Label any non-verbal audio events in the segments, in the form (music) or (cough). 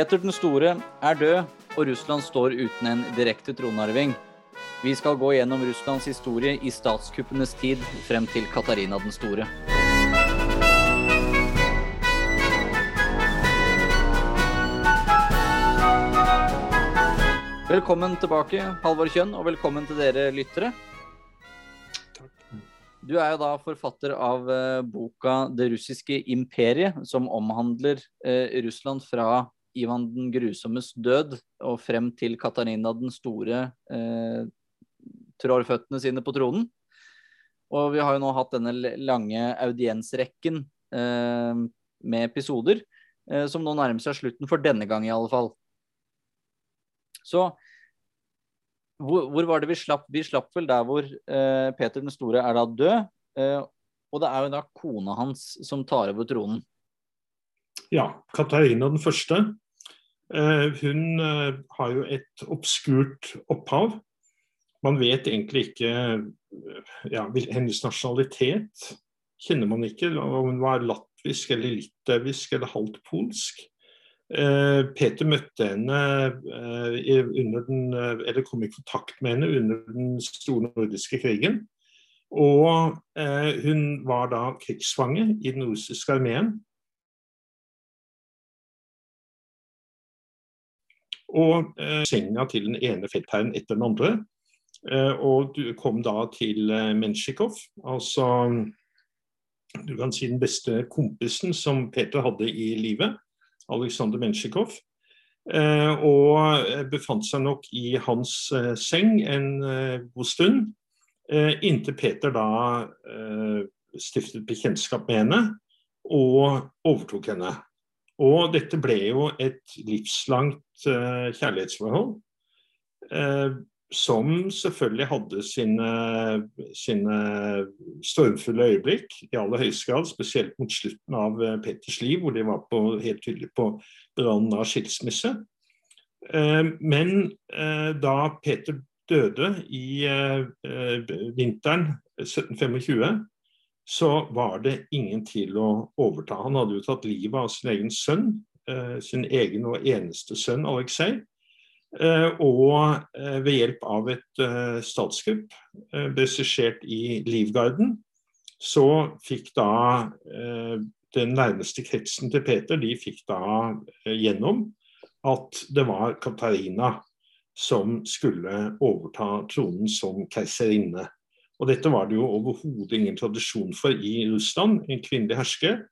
Peter den store er død, og Russland står uten en direkte tronarving. Vi skal gå gjennom Russlands historie i statskuppenes tid frem til Katarina den store. Velkommen tilbake, Halvor Kjønn, og velkommen til dere lyttere. Du er jo da forfatter av uh, boka 'Det russiske imperiet', som omhandler eh, Russland fra Ivan den grusommes død og frem til Katarina den store eh, trår føttene sine på tronen. Og vi har jo nå hatt denne lange audiensrekken med episoder, som nå nærmer seg slutten for denne gang, i alle fall. Så hvor, hvor, var det vi slapp? Vi slapp vel der hvor eh, Peter den store er da død. Eh, og det er jo da kona hans som tar over tronen. Ja, Katarina den første. Eh, hun eh, har jo et obskurt opphav. Man vet egentlig ikke eh, ja, hennes nasjonalitet. Kjenner man ikke om hun var latvisk eller litauisk eller halvt polsk. Peter møtte henne under den, eller kom i kontakt med henne under den store nordiske krigen. Og hun var da krigsfange i den russiske armeen. Og senga til den ene feltherren etter den andre. Og du kom da til Menshikov, altså du kan si den beste kompisen som Peter hadde i livet. Aleksandr Mensjikov. Eh, og befant seg nok i hans eh, seng en eh, god stund, inntil Peter da stiftet bekjentskap med henne og overtok henne. Og dette ble jo et livslangt kjærlighetsforhold som selvfølgelig hadde sine, sine, stormfulle øyeblikk i aller høyeste grad, spesielt mot slutten av eh, Peters liv, hvor de var på, helt tydelig på brannen av skilsmisse. Eh, men eh, da Peter døde i vinteren 1725, så var det ingen til å overta. Han hadde jo tatt livet av sin egen sønn, sin egen og eneste sønn Aleksej. Eh, og eh, ved hjelp av et eh, statskupp regissert i Livgarden, så fikk da den nærmeste kretsen til Peter de fikk da gjennom at det var Katarina som skulle overta tronen som keiserinne. Og dette var det jo overhodet ingen tradisjon for i Russland, en kvinnelig hersker.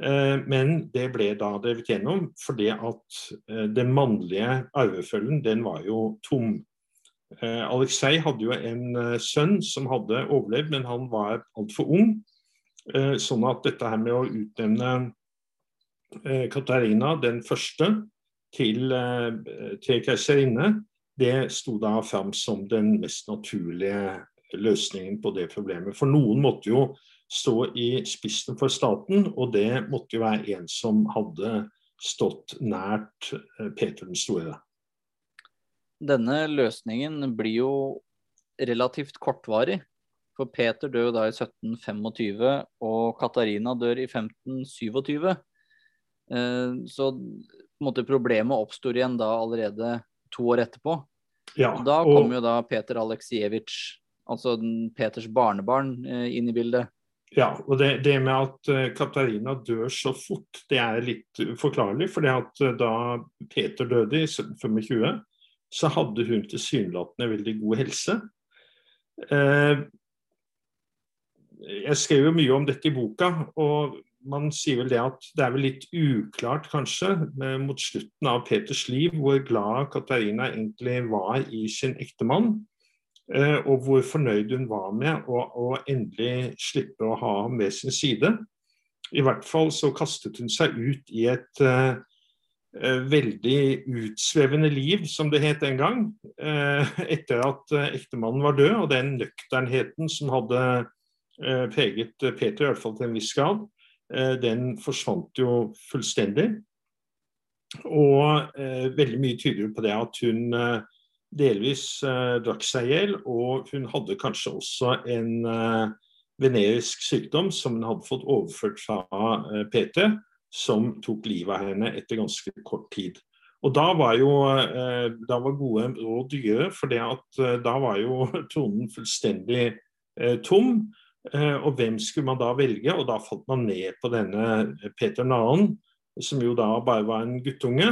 Eh, men det ble da drevet gjennom fordi at eh, den mannlige arvefølgen den var jo tom. Eh, Aleksej hadde jo en sønn som hadde overlevd, men han var altfor ung. Sånn at dette her med å utnevne Katarina den første til, til keiserinne, det sto da fram som den mest naturlige løsningen på det problemet. For noen måtte jo stå i spissen for staten, og det måtte jo være en som hadde stått nært eh, Peter den store. Denne løsningen blir jo relativt kortvarig. For Peter dør jo da i 1725, og Katarina dør i 1527. Eh, så måte problemet oppstår igjen da allerede to år etterpå. Ja, og da kommer jo da Peter Aleksejevitsj, altså Peters barnebarn, eh, inn i bildet. Ja, og det, det, med at uh, Katarina dør så fort, det er litt uforklarlig. For uh, da Peter døde i 1725, så hadde hun tilsynelatende veldig god helse. Jeg skrev jo mye om dette i boka, og man sier vel det at det er vel litt uklart, kanskje, mot slutten av Peters liv, hvor glad Katarina egentlig var i sin ektemann. Eh, og hvor fornøyd hun var med å, å endelig slippe å ha ham ved sin side. I hvert fall så kastet hun seg ut i et uh, veldig utsvevende liv, som det het en gang, uh, (laughs) etter at uh, ektemannen var død. Og den nøkternheten som hadde preget Peter, i hvert fall til en viss grad, den forsvant jo fullstendig. Og veldig mye tyder på det at hun delvis eh, drakk seg i hjel, og hun hadde kanskje også en eh, venerisk sykdom som hun hadde fått overført fra eh, PT, som tok livet av henne etter ganske kort tid. Og da var jo da var gode råd dyre, for da var jo (laughs) tronen fullstendig tom. Og hvem skulle man da velge? Og da falt man ned på denne Peter Nahen, som jo da bare var en guttunge.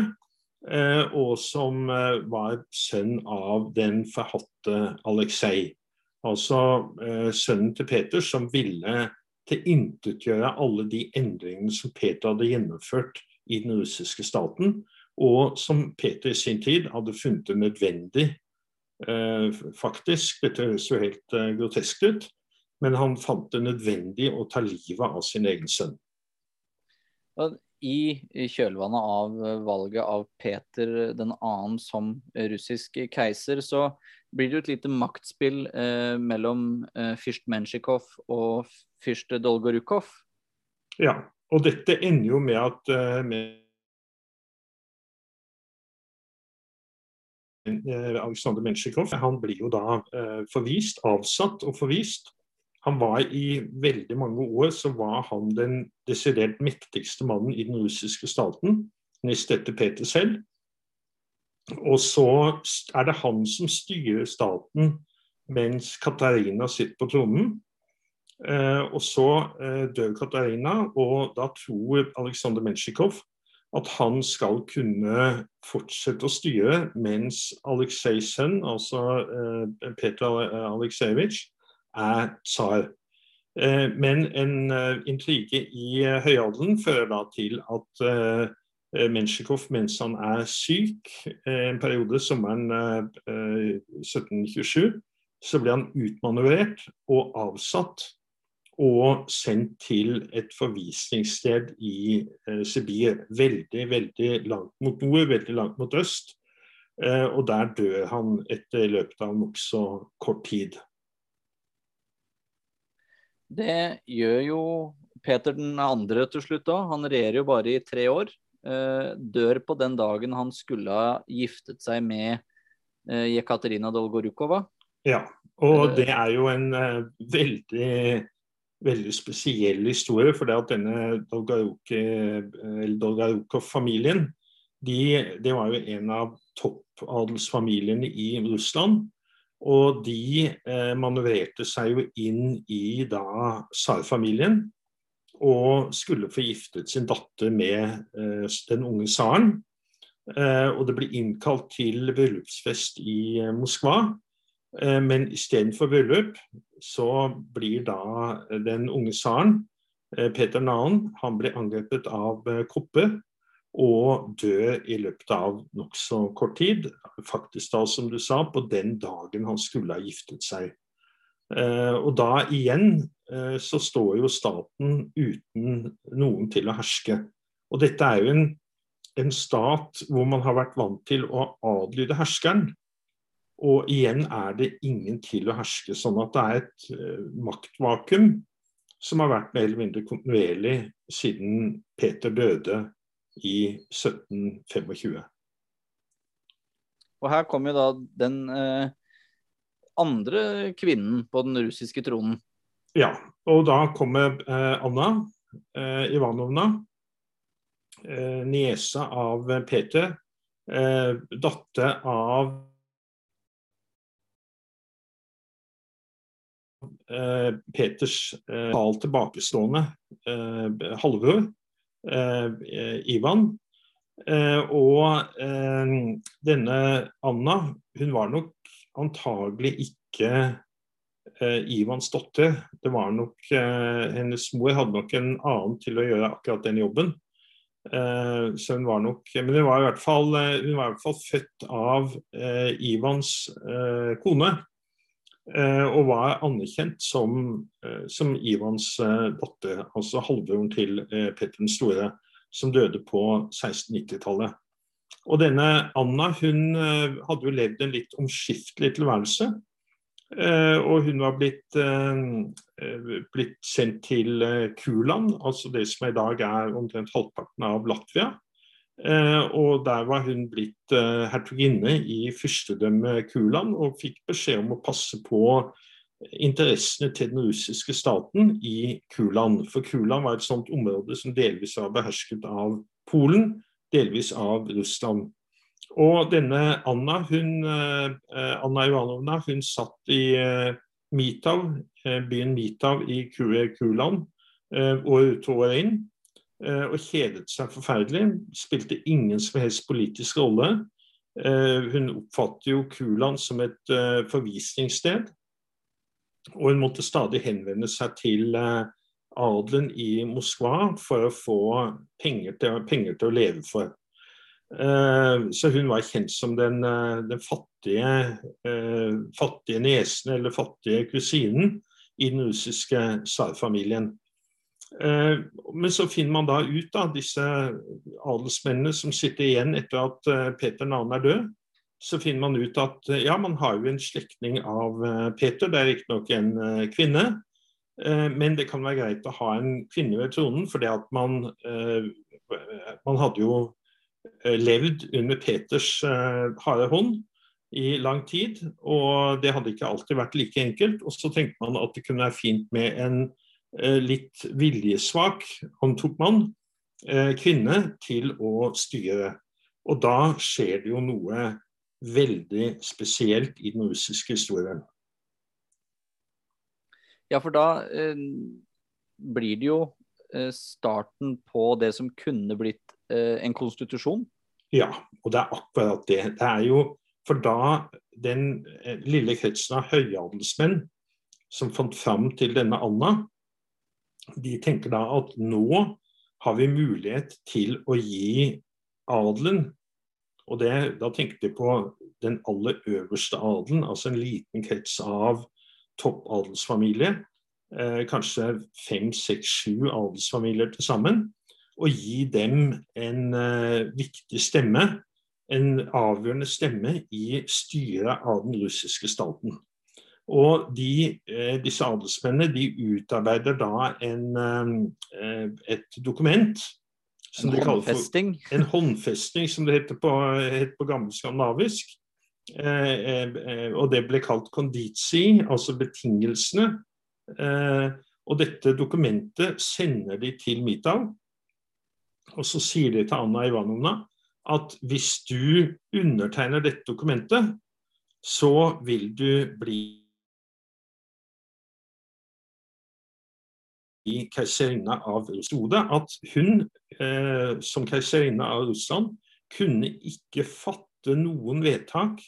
Og som var sønn av den forhatte Aleksej. Altså sønnen til Peter, som ville tilintetgjøre alle de endringene som Peter hadde gjennomført i den russiske staten, og som Peter i sin tid hadde funnet det nødvendig eh, faktisk. Dette høres jo helt eh, grotesk ut, men han fant det nødvendig å ta livet av sin egen sønn. I kjølvannet av valget av Peter 2. som russisk keiser, så blir det jo et lite maktspill eh, mellom eh, fyrst Mensjikov og fyrst Dolgorukov. Ja, og dette ender jo med at eh, med eh, Aleksandr Mensjikov blir jo da eh, forvist, avsatt og forvist. Han var I veldig mange år så var han den desidert mektigste mannen i den russiske staten, nest etter Peter selv. Og så er det han som styrer staten mens Katarina sitter på tronen. Eh, og så eh, dør Katarina, og da tror Aleksandr Menshikov at han skal kunne fortsette å styre mens Aleksejs sønn, altså eh, Peter Aleksejevitsj, er tsar. Eh, men en eh, intrige i eh, høyadelen fører da til at Mensjikov, mens han er syk, en periode sommeren 1727. Eh, så blir han utmanøvrert og avsatt og sendt til et forvisningssted i Sibir. Veldig, veldig langt mot nord, veldig langt mot øst. Og der dør han etter løpet av nokså kort tid. Det gjør jo Peter den andre til slutt òg. Han regjerer jo bare i tre år. Eh, dør på den dagen han skulle ha giftet seg med eh, Jekaterina Dolgorukova. Ja, og eh, det er jo en veldig, veldig spesiell historie. For det at denne Dolgorukov-familien de, det var jo en av toppadelsfamiliene i Russland. Og de eh, manøvrerte seg jo inn i da tsarfamilien og skulle få giftet sin datter med eh, den unge tsaren. Eh, og det ble innkalt til bryllupsfest i eh, Moskva. Eh, men istedenfor bryllup så blir da den unge tsaren, eh, Peter 2., han blir angrepet av eh, kopper og dø i løpet av nokså kort tid. Faktisk da, som du sa, på den dagen han skulle ha giftet seg. Eh, og da igjen eh, så står jo staten uten noen til å herske. Og dette er jo en, en stat hvor man har vært vant til å adlyde herskeren. Og igjen er det ingen til å herske. Sånn at det er et eh, maktvakuum som har vært mer eller mindre kontinuerlig siden Peter døde i 1725. Og her kommer jo da den eh, andre kvinnen på den russiske tronen. Ja, og da kommer eh, Anna eh, Ivanovna, eh, niesa av Peter, eh, datter av eh, Peters eh, tilbakestående eh, halvbror, Ivan. og denne Anna, hun var nok antagelig ikke eh, Ivans datter. Det var nok eh, Hennes mor hadde nok en annen til å gjøre akkurat den jobben. Eh, så hun var nok Men hun var i hvert fall, var i hvert fall født av eh, Ivans eh, kone. Eh, og var anerkjent som, som Ivans datter, altså halvbroren til Petter den store, som døde på 1690-tallet. Og denne Anna hun eh, hadde jo levd en litt omskiftelig tilværelse. Eh, og hun var blitt, eh, blitt sendt til Kuland, altså det som i dag er omtrent halvparten av Latvia. Og der var hun blitt hertuginne i fyrstedømmet Kuland og fikk beskjed om å passe på interessene til den russiske staten i Kuland. For Kuland var et sånt område som delvis var behersket av Polen delvis av Russland. Og denne Anna, hun, Anna Ivanovna hun satt i Mitav, byen Mitav i Kuland år ut og år inn. Og kjedet seg forferdelig. Spilte ingen som helst politisk rolle. Hun oppfatter jo Kuland som et forvisningssted. Og hun måtte stadig henvende seg til adelen i Moskva for å få penger til, penger til å leve for. Eh, så hun var kjent som den, eh, den fattige, eh, fattige nesen eller fattige kusinen i den russiske tsarfamilien. Men så finner man da ut av disse adelsmennene som sitter igjen etter at Peter 2. er død. Så finner man ut at ja, man har jo en slektning av Peter, det er riktignok en kvinne. Eh, men det kan være greit å ha en kvinne ved tronen, fordi at man, eh, man hadde jo eh, levd under Peters harde hånd i lang tid, og det hadde ikke alltid vært like enkelt. Og så tenkte man at det kunne være fint med en litt viljesvak, antok man, kvinne til å styre. Og da skjer det jo noe veldig spesielt i den russiske historien. Ja, for da eh, blir det jo eh, starten på det som kunne blitt eh, en konstitusjon. Ja, og det er akkurat det. Det er jo for da den eh, lille kretsen av høyadelsmenn som fant fram til denne Anna, de tenker da at nå har vi mulighet til å gi adelen. Og det, Da tenkte de på den aller øverste adelen, altså en liten krets av toppadelsfamilie, eh, kanskje fem, seks, sju adelsfamilier til sammen, og gi dem en eh, viktig stemme, en avgjørende stemme i styret av den russiske staten. Og de, eh, disse adelsmennene de utarbeider da en, et dokument Som en håndfesting? en håndfesting, som det heter på, heter på gammel skandinavisk. Eh, eh, og det ble kalt conditsi, altså betingelsene. Eh, og dette dokumentet sender de til Mitav. Og så sier de til Anna Ivanovna at hvis du undertegner dette dokumentet, så vil du bli keiserinne av Russland. At hun eh, som keiserinne av Russland kunne ikke fatte noen vedtak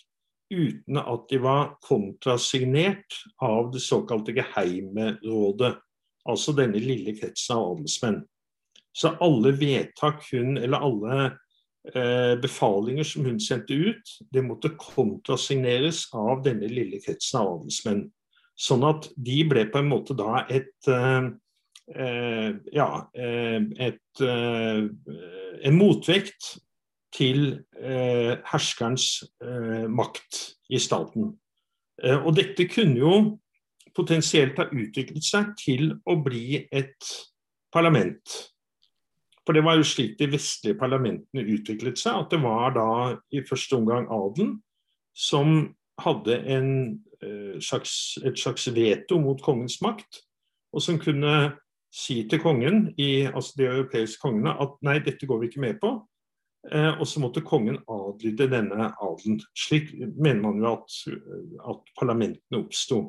uten at de var kontrasignert av det såkalte Geheimerådet, altså denne lille kretsen av adelsmenn. Så alle vedtak hun, eller alle eh, befalinger som hun sendte ut, det måtte kontrasigneres av denne lille kretsen av adelsmenn. Sånn at de ble på en måte da et eh ja, eh, et, eh, en motvekt til eh, herskerens eh, makt i staten. Eh, og dette kunne jo potensielt ha utviklet seg til å bli et parlament. For det var jo slik de vestlige parlamentene utviklet seg, at det var da i første omgang adelen som hadde en, eh, slags, et slags veto mot kongens makt, og som kunne si til kongen, i, altså de europeiske kongene, at nei, dette går vi ikke med på. Eh, og så måtte kongen adlyde denne adelen. Slik mener man jo at, at parlamentene oppsto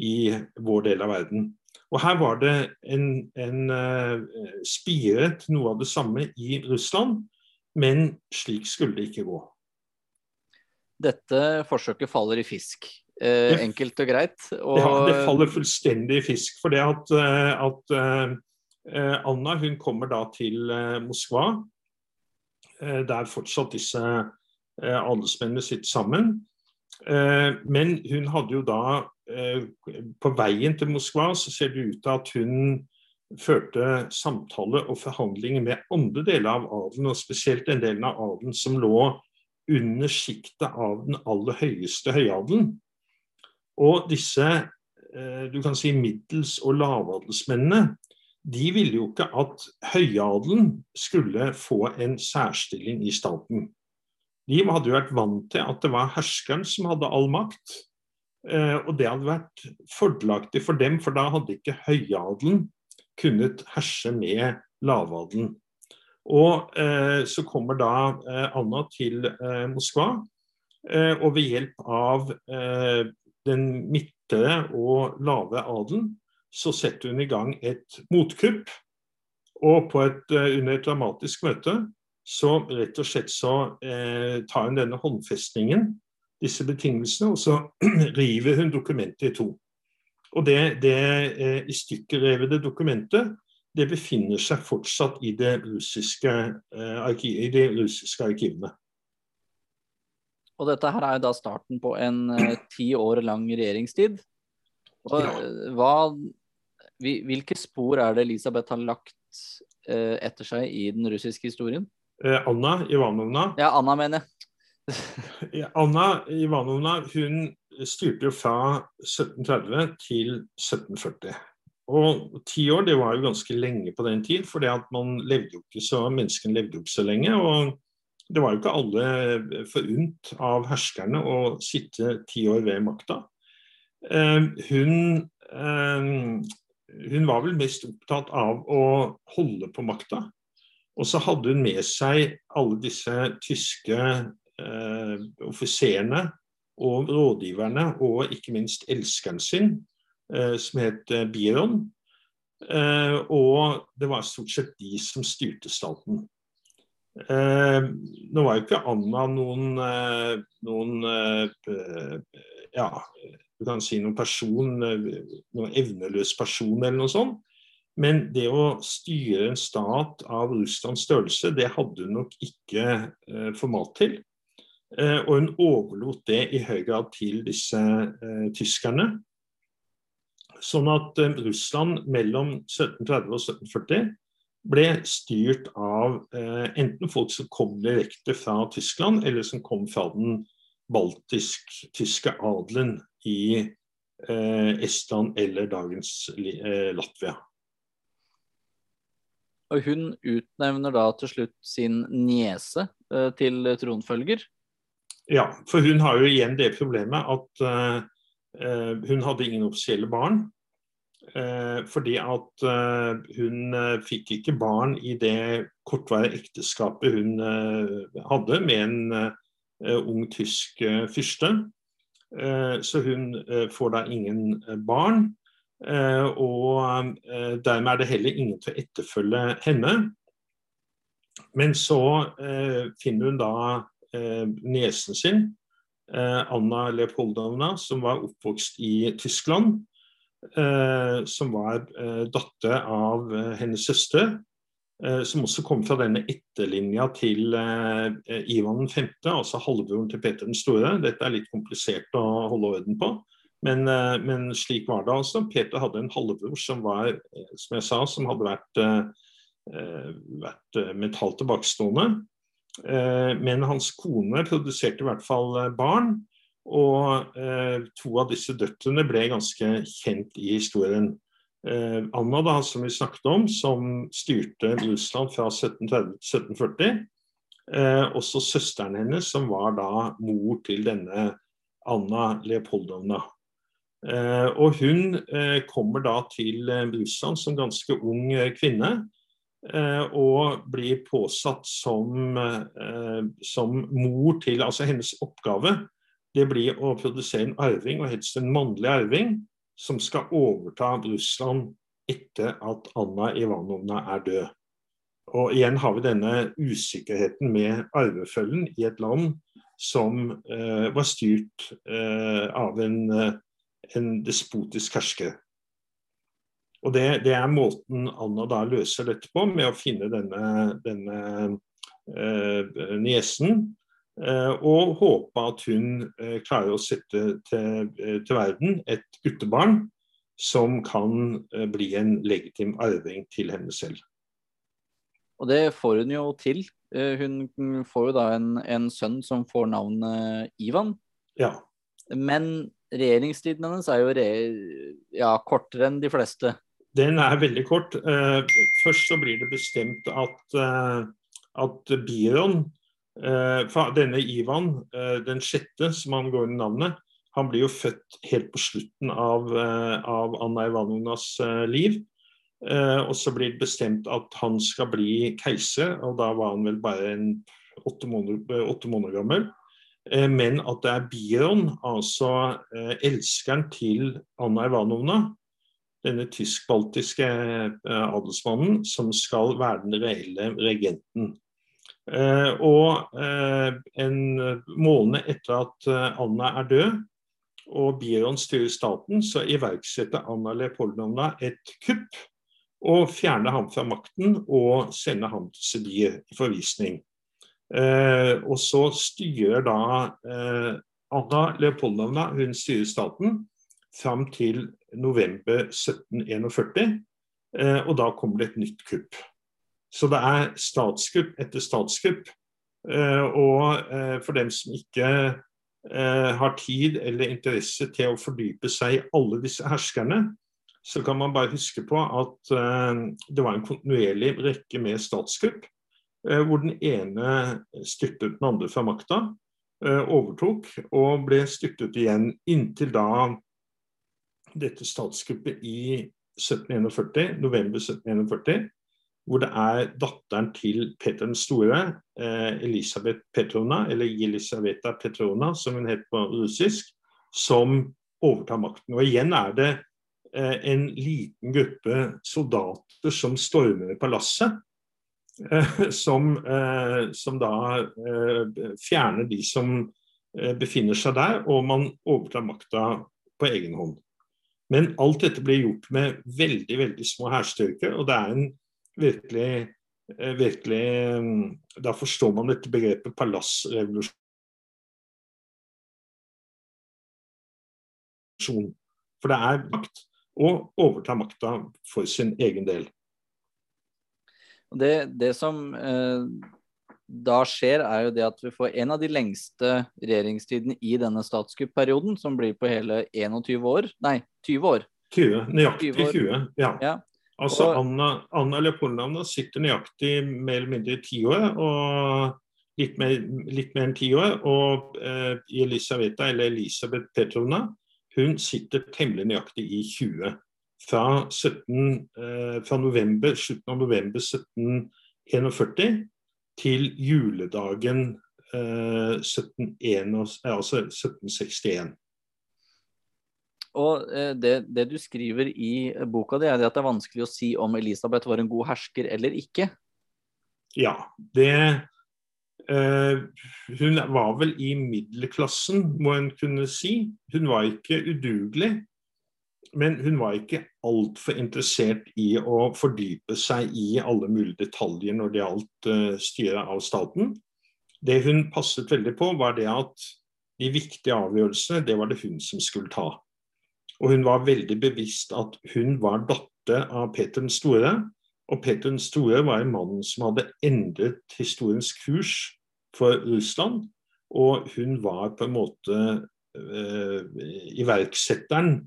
i vår del av verden. Og her var det en, en uh, spire til noe av det samme i Russland, men slik skulle det ikke gå. Dette forsøket faller i fisk. Eh, enkelt og greit. Og... Ja, det faller fullstendig i fisk. For det at, eh, at eh, Anna hun kommer da til Moskva Eh, der fortsatt disse eh, adelsmennene sitter sammen. Eh, men hun hadde jo da På veien til Moskva så ser det ut til at hun førte samtale og forhandlinger med andre deler av adelen, og spesielt den delen av adelen som lå under sjiktet av den aller høyeste høyadelen. Og disse du kan si middels- og lavadelsmennene de ville jo ikke at høyadelen skulle få en særstilling i staten. De hadde jo vært vant til at det var herskeren som hadde all makt. Eh, og det hadde vært fordelaktig for dem, for da hadde ikke høyadelen kunnet herse med lavadelen. Og eh, så kommer da eh, Anna til eh, Moskva, eh, og ved hjelp av eh, den midtere og lave adelen, så setter hun i gang et motkupp. Og et, under et dramatisk møte så rett og slett så tar hun denne håndfestningen, disse betingelsene, og så (clears throat) river hun dokumentet i to. Og det, det i stykkerrevede dokumentet det befinner seg fortsatt i, det russiske, uh, i de russiske arkivene. Og dette her er jo da starten på en uh, ti år lang regjeringstid. Og. Eh, hva, hvilke spor er det Elisabeth har lagt uh, etter seg i den russiske historien? Anna Ivanovna. Ja, Anna mener jeg. (laughs) Anna Ivanovna hun styrte jo fra 1730 til 1740. Og ti år det var jo ganske lenge på den tid, for man levde jo ikke så, menneskene levde jo ikke så lenge. og Det var jo ikke alle forunt av herskerne å sitte ti år ved makta. Eh, hun, eh, hun var vel mest opptatt av å holde på makta. Og så hadde hun med seg alle disse tyske eh, offiserene og rådgiverne, og ikke minst elskeren sin, Eh, som het eh, Biron. Eh, og det var stort sett de som styrte staten. Nå var jo ikke Anna noen, noen ja, du kan si noen person, noen evneløs person eller noe sånt. Men det å styre en stat av Russlands størrelse, det hadde hun nok ikke eh, format til. Eh, og hun overlot det i høy grad til disse eh, tyskerne. Sånn at eh, Russland mellom 1730 og 1740 ble styrt av eh, enten folk som kom direkte fra Tyskland, eller som kom fra den baltisk-tyske adelen i eh, Estland eller dagens eh, Latvia. Og hun utnevner da til slutt sin niese til tronfølger? Ja, for hun har jo igjen det problemet at hun hadde ingen offisielle barn. Eh, fordi at eh, hun fikk ikke barn i det kortvarige ekteskapet hun hadde med en ung tysk fyrste. Så hun får da ingen barn. Og dermed er det heller ingen til å etterfølge henne. Men så finner hun da niesen sin, Eh, Anna Leopoldovna, som var oppvokst i Tyskland. Eh, som var eh, datter av hennes søster. Som også kom fra denne etterlinja til Ivan 5., altså halvbroren til Peter den store. Dette er litt komplisert å holde orden på. Men, men, slik var det altså. Peter hadde en halvbror som var, som jeg sa, som hadde vært, vært mentalt tilbakestående. Eh, men hans kone produserte i hvert fall eh, barn. Og eh, to av disse døtrene ble ganske kjent i historien. Anna, da, som vi snakket om, som styrte Russland fra 1730 til 1740. også søsteren hennes, som var da mor til denne Anna Leopoldovna. og hun kommer da til Russland som ganske ung kvinne. Eh, og blir påsatt som, eh, som, mor til Altså hennes oppgave det blir å produsere en arving, og helst en mannlig arving, som skal overta Russland etter at Anna Ivanovna er død. Og igjen har vi denne usikkerheten med arvefølgen i et land som eh, var styrt eh, av en, eh, en despotisk hersker. Og det, det, er måten Anna da løser dette på, med å finne denne, denne eh, niesen. Eh, og håpe at hun eh, klarer å sette til, eh, til, verden et guttebarn som kan bli en legitim arving til henne selv. Og det får hun jo til. Hun får jo da en, en sønn som får navnet Ivan. Ja. Men regjeringstiden hennes er jo re ja, kortere enn de fleste. Den er veldig kort. Først så blir det bestemt at, at Biron, denne Ivan, den sjette, som han går under navnet, han blir jo født helt på slutten av, av Anna Ivanovnas liv. Eh, og så blir det bestemt at han skal bli keiser, og da var han vel bare en åtte måneder, åtte måneder gammel. Eh, men at det er Biron, altså eh, elskeren til Anna Ivanovna, denne tysk-baltiske adelsmannen, som skal være den reelle regenten. Og en måned etter at Anna er død, og Biron styrer staten, så iverksetter Anna Leopoldovna et kupp og fjerner ham fra makten og sender ham til Sibir i forvisning. Eh, og så styrer da eh, Anna Leopoldovna hun styrer staten fram til november 1741, eh, og da kommer det et nytt kupp. Så det er statskupp etter statskupp. Eh, og eh, for dem som ikke eh, har tid eller interesse til å fordype seg i alle disse herskerne, så kan man bare huske på at det var en kontinuerlig rekke med statskupp hvor den ene styrtet den andre fra makta, overtok og ble styrtet igjen inntil da dette statskuppet i 1741, november 1741, hvor det er datteren til Peter den store, eh, Elisabeth Petrona, eller Elisaveta Petrona som hun het på russisk, som overtar makten. Og igjen er det en liten gruppe soldater som stormer palasset Eh, som, eh, som, da eh, fjerner de som befinner seg der, og man overtar makta på egen hånd. Men alt dette blir gjort med veldig veldig små hærstyrker, og det er en virkelig, virkelig Da forstår man dette begrepet palassrevolusjon. For det er makt å overta makta for sin egen del. Det, det som eh, da skjer, er jo det at vi får en av de lengste regjeringstidene i denne statskuppperioden, som blir på hele 21 år. Nei, 20 år. 20, nøyaktig 20, 20 ja. ja. Altså og, Anna, Anna Leopoldovna sitter nøyaktig mer eller mindre i tiåret, år, og litt mer, litt mer enn ti år. Og eh, Elisaveta, eller Elisabeth Petrovna, hun sitter temmelig nøyaktig i 20 fra, 17, eh, fra november, slutten av november 1741 til juledagen eh, 1761, altså 1761. Og eh, det, det, du skriver i boka di, er at det er vanskelig å si om Elisabeth var en god hersker eller ikke? Ja, det Uh, Hun var vel i middelklassen, må en kunne si. Hun var ikke udugelig men hun var ikke altfor interessert i å fordype seg i alle mulige detaljer når det gjaldt uh, styret av staten. Det hun passet veldig på, var det at de viktige avgjørelsene, det var det hun som skulle ta. Og hun var veldig bevisst at hun var datter av Peter den store. Og Peter den store var en mann som hadde endret historiens kurs for Russland. Og hun var på en måte eh, iverksetteren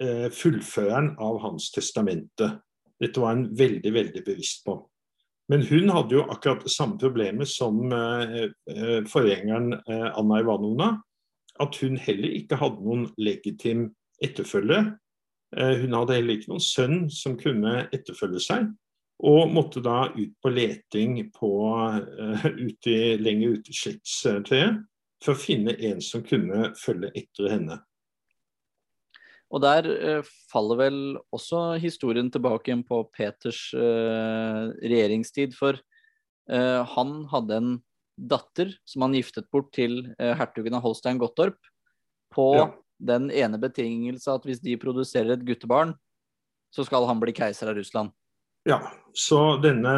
Eh, fullføreren av hans testamente. Dette var hun veldig, veldig bevisst på. Men hun hadde jo akkurat det samme problemet som eh, eh, forgjengeren Anna Ivanovna. At hun heller ikke hadde noen legitim etterfølger. Hun hadde heller ikke noen sønn som kunne etterfølge seg, og måtte da ut på leting på, ut i, lenger ute i slektstreet for å finne en som kunne følge etter henne. Og der eh, faller vel også historien tilbake igjen på Peters eh, regjeringstid. For eh, han hadde en datter som han giftet bort til eh, hertugen av Holstein Gottorp. På ja. Den ene betingelse at hvis de produserer et guttebarn, så skal han bli keiser av Russland. Ja, så denne,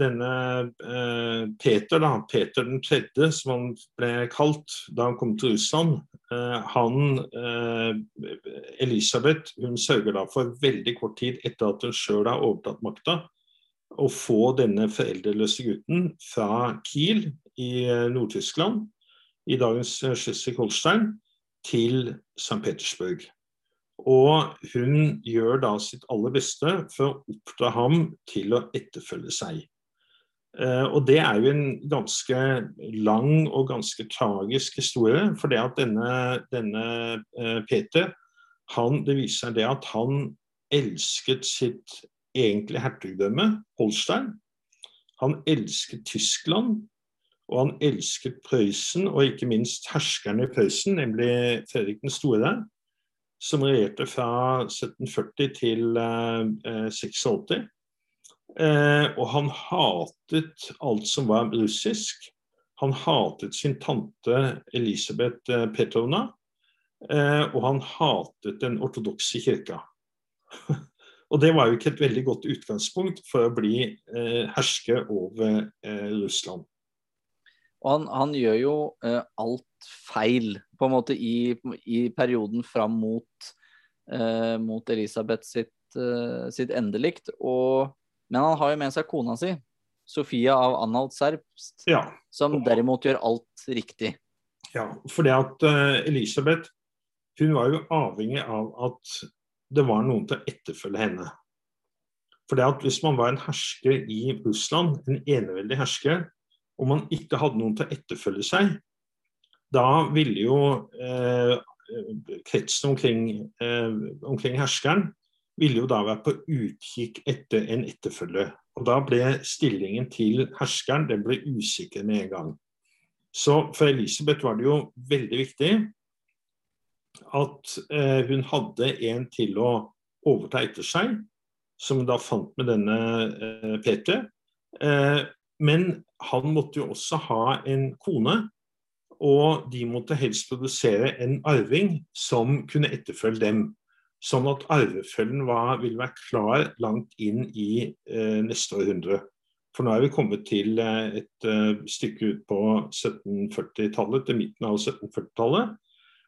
denne eh, Peter, da, Peter den tredje, som han ble kalt da han kom til Russland, eh, han eh, Elisabeth hun sørger da for veldig kort tid etter at hun sjøl har overtatt makta, å få denne foreldreløse gutten fra Kiel i eh, Nord-Tyskland, i dagens eh, Schleswig-Holstein, til St. Petersburg. Og hun gjør da sitt aller beste for å oppdra ham til å etterfølge seg. Eh, og det er jo en ganske lang og ganske tragisk historie. For det at denne, denne eh, Peter, han, det viser seg det at han elsket sitt egentlige hertugdømme, Holstein. Han elsket Tyskland, og han elsket Prøysen, og ikke minst herskeren i Prøysen, nemlig Fredrik den store, som regjerte fra 1740 til eh, 86. Eh, og han hatet alt som var russisk. Han hatet sin tante Elisabeth eh, Petrovna, eh, og han hatet den ortodokse kirka. (laughs) og det var jo ikke et veldig godt utgangspunkt for å bli eh, hersker over eh, Russland. Og han, han gjør jo uh, alt feil, på en måte, i, i perioden fram mot, uh, mot Elisabeth sitt, uh, sitt endelikt. Og, men han har jo med seg kona si, Sofia av Anhalt Serpst, ja. som derimot gjør alt riktig. Ja, for det at Elisabeth hun var jo avhengig av at det var noen til å etterfølge henne. For det at Hvis man var en hersker i Russland, en eneveldig hersker, og man ikke hadde noen til å etterfølge seg, da ville jo eh, kretsen omkring, eh, omkring, herskeren ville jo da være på utkikk etter en etterfølger. Og da ble stillingen til herskeren den ble usikker med en gang. Så for Elisabeth var det jo veldig viktig at eh, hun hadde en til å overta etter seg, som hun da fant med denne eh, Peter. Eh, men han måtte jo også ha en kone, og de måtte helst produsere en arving som kunne etterfølge dem. Sånn at arvefølgen var, ville være klar langt inn i eh, neste århundre. For nå er vi kommet til eh, et eh, stykke ut på 1740-tallet, til midten av 1740-tallet.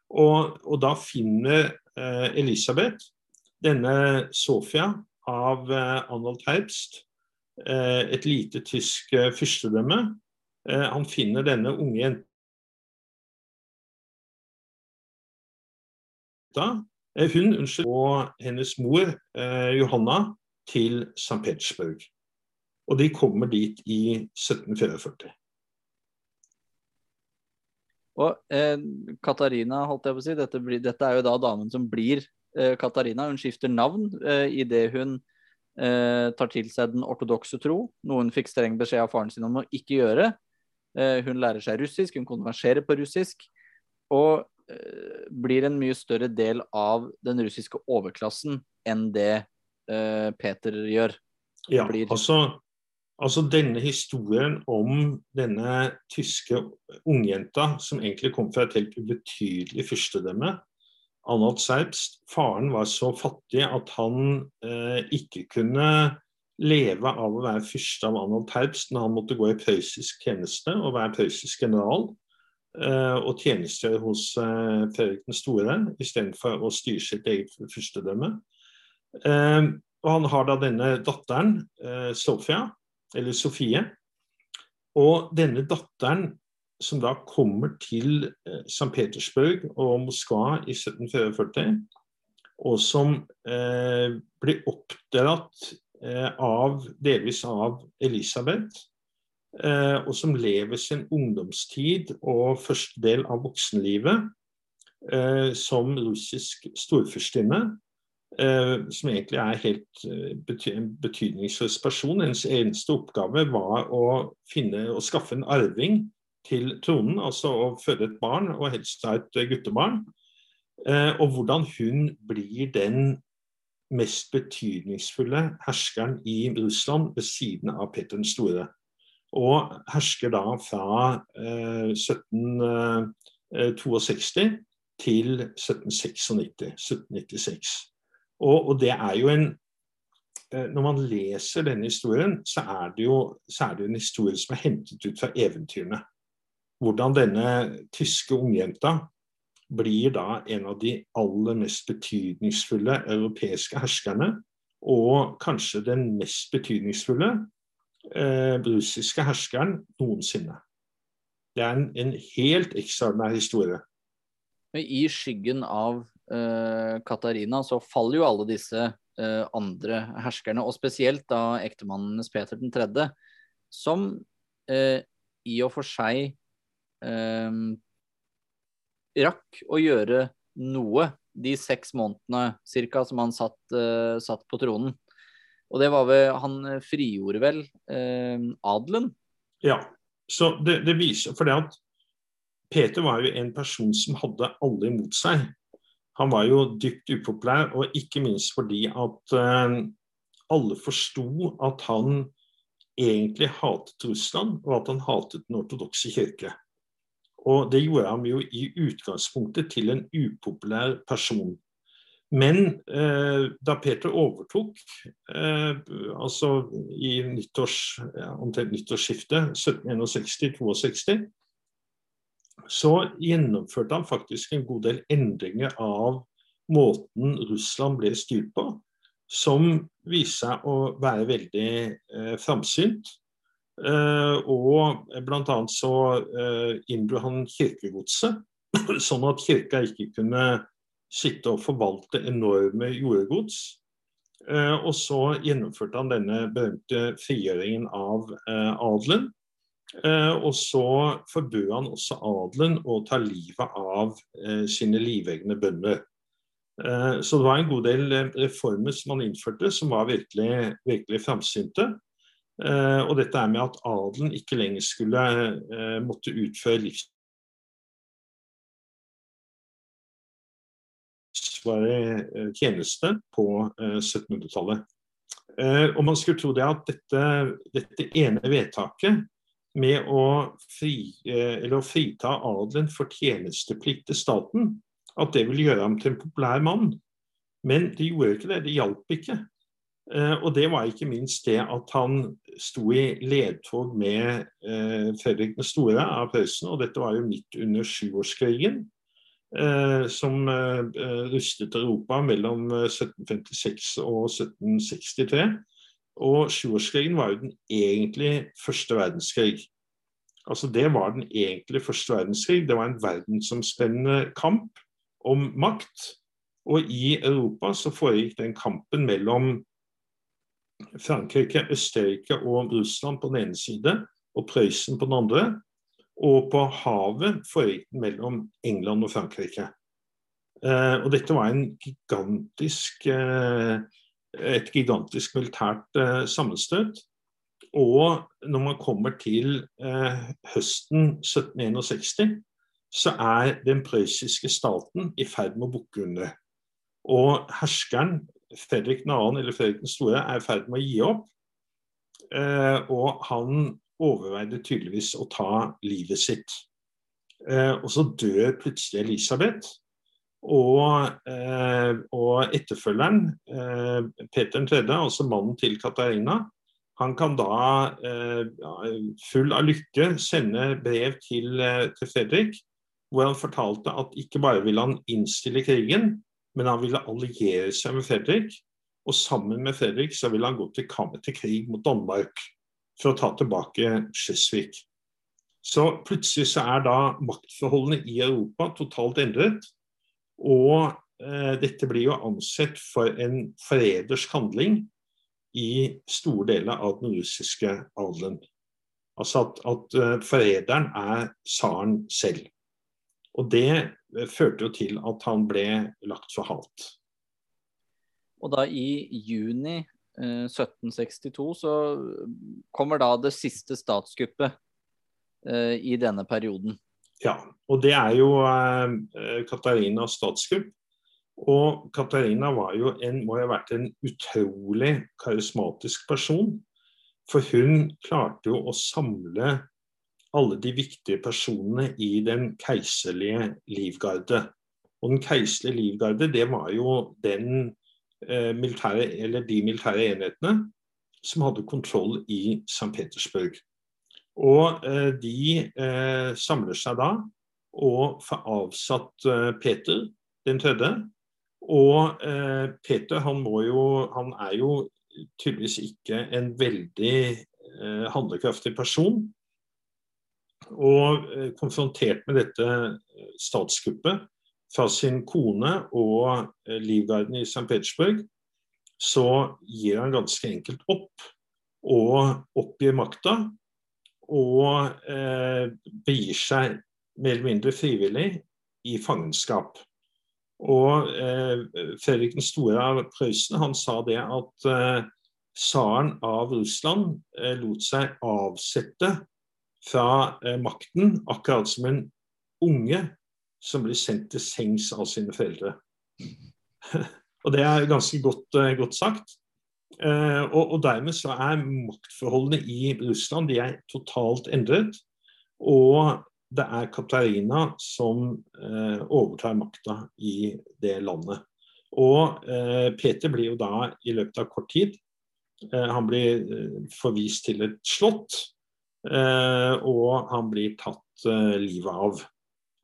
Og, og, da finner eh, Elisabeth denne Sofia av eh, Arnold Herbst et lite tysk eh, fyrstedømme. Eh, han finner denne unge jenta Hun unnskyld, og hennes mor Johanna til St. Petersburg. Og de kommer dit i 1744. Og eh, Katarina, holdt jeg på å si, dette, dette, er jo da damen som blir eh, Katarina. Hun skifter navn eh, idet hun eh, tar til seg den ortodokse tro, noe hun fikk streng beskjed av faren sin om å ikke gjøre. Eh, hun lærer seg russisk, hun konverserer på russisk, og eh, blir en mye større del av den russiske overklassen enn det Peter gjør. Ja, altså, altså denne historien om denne tyske ungjenta som egentlig kom fra et helt ubetydelig fyrstedømme, Arnold Serbst, faren var så fattig at han eh, ikke kunne leve av å være fyrste av Arnold Serbst, når han måtte gå i prøyssisk tjeneste og være prøyssisk general. Eh, og tjenestegjøre hos eh, Fredrik den store istedenfor å styre sitt eget fyrstedømme. Eh, og han har da denne datteren, eh, Sofia, eller Sofie. Og denne datteren som da kommer til eh, St. Petersburg og Moskva i 1744, og som eh, blir oppdratt eh, av, delvis av Elisabeth, eh, og som lever sin ungdomstid og første del av voksenlivet eh, som russisk storfürstinne. Eh, som egentlig er helt bety en betydningsløs person. Hennes eneste oppgave var å finne og skaffe en arving til tronen, altså å føde et barn, og helst da et guttebarn. Eh, og hvordan hun blir den mest betydningsfulle herskeren i Russland ved siden av Peter den store. Og hersker da fra eh, 1762 eh, til 1796. 1796. Og, og det er jo en eh, når man leser denne historien, så er, jo, så er det jo en historie som er hentet ut fra eventyrene hvordan denne tyske ungjenta blir da en av de aller mest betydningsfulle europeiske herskerne, og kanskje den mest betydningsfulle eh, russiske herskeren noensinne. Det er en, en helt ekstraordinær historie. I skyggen av eh, Katarina så faller jo alle disse eh, andre herskerne, og spesielt da ektemannen Peter 3., som eh, i og for seg eh, rakk å gjøre noe de seks månedene cirka som han satt, eh, satt på tronen. Og det var vel Han frigjorde vel eh, adelen? Ja. Så det, det viser For det at Peter var jo en person som hadde alle imot seg. Han var jo dypt upopulær, og ikke minst fordi at eh, alle forsto at han egentlig hatet Russland, og at han hatet den ortodokse kirke. Og det gjorde ham jo i utgangspunktet til en upopulær person. Men eh, da Peter overtok, eh, altså i nyttårs, ja, omtrent nyttårsskiftet 1761-62, så gjennomførte han faktisk en god del endringer av måten Russland ble styrt på, som viste seg å være veldig eh, framsynt. Eh, og bl.a. så eh, inndro han kirkegodset, (clears throat) sånn at kirka ikke kunne sitte og forvalte enorme jordgods. Eh, og så gjennomførte han denne berømte frigjøringen av adelen. Og så forbød han også adelen å ta livet av sine livegne bønder. Så det var en god del reformer som han innførte som var virkelig, virkelig framsynte. Eh, og dette er med at adelen ikke lenger skulle måtte utføre livsvarig tjeneste på 1700-tallet. Og man skulle tro det at dette, dette ene vedtaket med å, fri, å frita adelen for tjenesteplikt til staten, at det ville gjøre ham til en populær mann. Men det gjorde ikke det. Det hjalp ikke. Eh, og det var ikke minst det at han sto i ledtog med eh, Fredrik den store av Prøysen, og dette var jo midt under sjuårskrigen. Eh, som rustet Europa mellom 1756 og 1763. Og sjuårskrigen var jo den egentlig første verdenskrig. Altså Det var den egentlig første verdenskrig. Det var en verdensomspennende kamp om makt. Og i Europa så foregikk den kampen mellom Frankrike, Østerrike og Russland på den ene side, og Prøysen på den andre. Og på havet foregikk den mellom England og Frankrike. Eh, og dette var gigantisk, eh, et gigantisk militært eh, sammenstøt. Og når man kommer til eh, høsten 1761, så er den prøyssiske staten i ferd med å bukke under. Og herskeren, Fredrik 2., eller Fredrik den store, er i ferd med å gi opp. Eh, og han overveide tydeligvis å ta livet sitt. Eh, og så dør plutselig Elisabeth. Og, eh, og etterfølgeren, Peter 3., altså mannen til Katarina, han kan da, full av lykke, sende brev til, til Fredrik hvor han fortalte at ikke bare ville han innstille krigen, men han ville alliere seg med Fredrik. Og sammen med Fredrik så ville han gå til kamp til krig mot Danmark for å ta tilbake Schleswig. Så plutselig så er da maktforholdene i Europa totalt endret. Og eh, dette blir jo ansett for en forrædersk handling i store deler av den russiske adelen. Altså at, at uh, forræderen er tsaren selv. Og det eh, førte jo til at han ble lagt for hat. Og da i juni eh, 1762 så kommer da det siste statskuppet eh, i denne perioden. Ja, og det er jo eh, Katarinas statskupp. Og Katarina var jo en, må ha vært en utrolig karismatisk person. For hun klarte jo å samle alle de viktige personene i den keiserlige livgarde. Og den keiserlige livgarde, det var jo den eh, militære, de militære enhetene som hadde kontroll i St. Petersburg. Og eh, de eh, samler seg da og får avsatt eh, Peter den tredje. Og eh, Peter han, jo, han er jo tydeligvis ikke en veldig eh, handlekraftig person. Og eh, konfrontert med dette eh, statskuppet fra sin kone og eh, livgarden i St. Petersburg, så gir han ganske enkelt opp og oppgir makta. Og eh, begir seg mer eller mindre frivillig i fangenskap. Og eh, Fredrik den store av Prøysen han sa det at eh, av Russland lot seg avsette fra makten, akkurat som en unge som blir sendt til sengs av sine foreldre. (laughs) og det er ganske godt, godt sagt. Uh, og, og, dermed så er maktforholdene i Russland de er totalt endret. Og det er Katarina som overtar makta i det landet. Og Peter blir jo da i løpet av kort tid Han blir forvist til et slott, og han blir tatt livet av.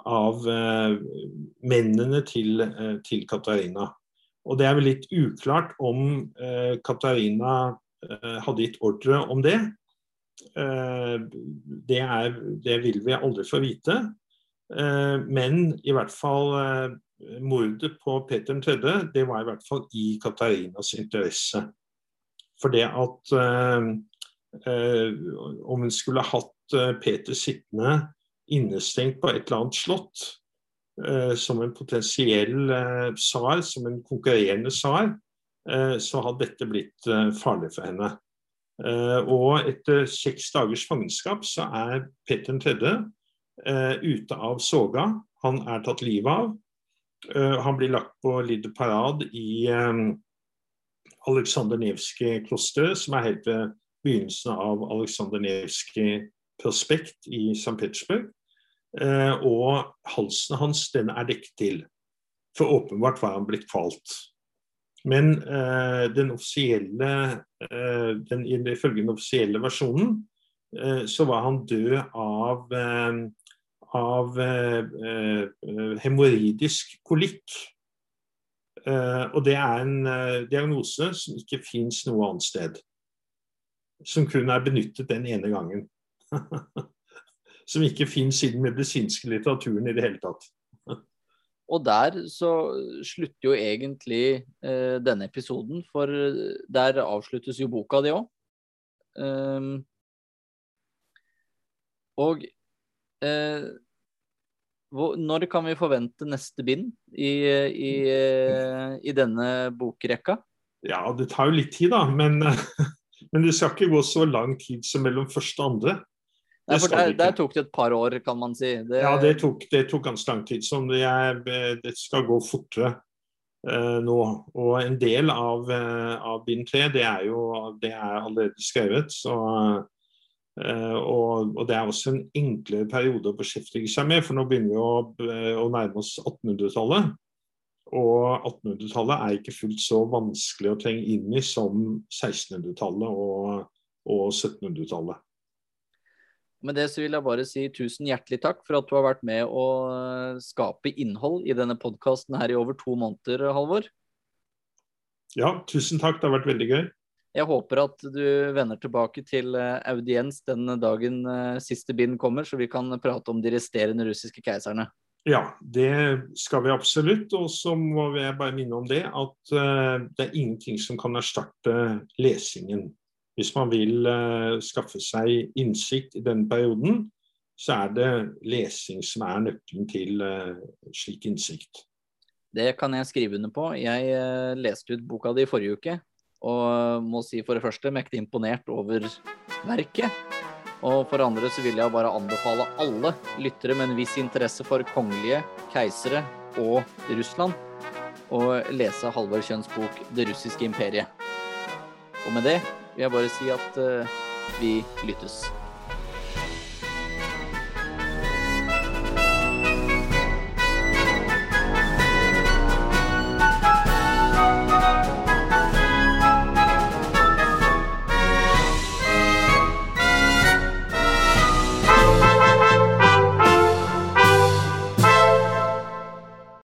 Av mennene til, til Katarina. Og det er vel litt uklart om eh, Katarina eh, hadde gitt ordre om det. Eh, det, er, det, vil vi aldri få vite. Eh, men i hvert fall eh, mordet på Peter 3., det var i hvert fall i Katarinas interesse. For det at eh, om hun skulle hatt Peter sittende innestengt på et eller annet slott, Eh, som en potensiell eh, tsar, som en konkurrerende tsar, eh, så hadde dette blitt farlig for henne. Og etter seks dagers fangenskap så er Peter 3. ute av soga. Han er tatt livet av. Han blir lagt på Lidde Parad i Aleksandr Nevskij kloster, som er helt ved begynnelsen av Aleksandr Nevskij prospekt i St. Petersburg. Eh, og halsen hans den er dekket til. For åpenbart var han blitt kvalt. Men eh, den offisielle, eh, den, ifølge den offisielle versjonen eh, så var han død av, eh, av eh, hemoroidisk kolikk. og det er en diagnose som ikke fins noe annet sted. Som kun er benyttet den ene gangen. (laughs) som ikke fins i den medisinske litteraturen i det hele tatt. (laughs) Og der så slutter jo egentlig eh, denne episoden, for der avsluttes jo boka di òg. Um, ehm, og eh, hvor, når kan vi forvente neste bind i, i, i, denne bokrekka? Ja, det tar jo litt tid, da. Men, (laughs) men det skal ikke gå så lang tid som mellom første og andre. Nei, for der, der, tok det et par år, kan man si. Det... Ja, det tok, det tok ganske lang tid. Så det, det skal gå fortere uh, nå. Og en del av, uh, av bind tre, det er jo det er allerede skrevet. Så, uh, og, og, det er også en enklere periode å beskjeftige seg med, for nå begynner vi å, å nærme oss 1800-tallet. Og 1800-tallet er ikke fullt så vanskelig å trenge inn i som 1600-tallet og, og 1700-tallet. Med det så vil jeg bare si tusen hjertelig takk for at du har vært med å skape innhold i denne podkasten her i over to måneder, Halvor. Ja, tusen takk. Det har vært veldig gøy. Jeg håper at du vender tilbake til eh, audiens den dagen eh, siste bind kommer, så vi kan prate om de resterende russiske keiserne. Ja, det skal vi absolutt. Og så må jeg bare minne om det at det er ingenting som kan erstatte lesingen. Hvis man vil uh, skaffe seg innsikt i denne perioden, så er det lesing som er nøkkelen til uh, slik innsikt. Det kan jeg skrive under på. Jeg leste ut boka di forrige uke, og må si for det første mektig imponert over verket. Og for andre så vil jeg bare anbefale alle lyttere med en viss interesse for kongelige, keisere og Russland å lese Halvor Kjønns bok 'Det russiske imperiet'. Og med det vil jeg bare si at uh, vi lyttes.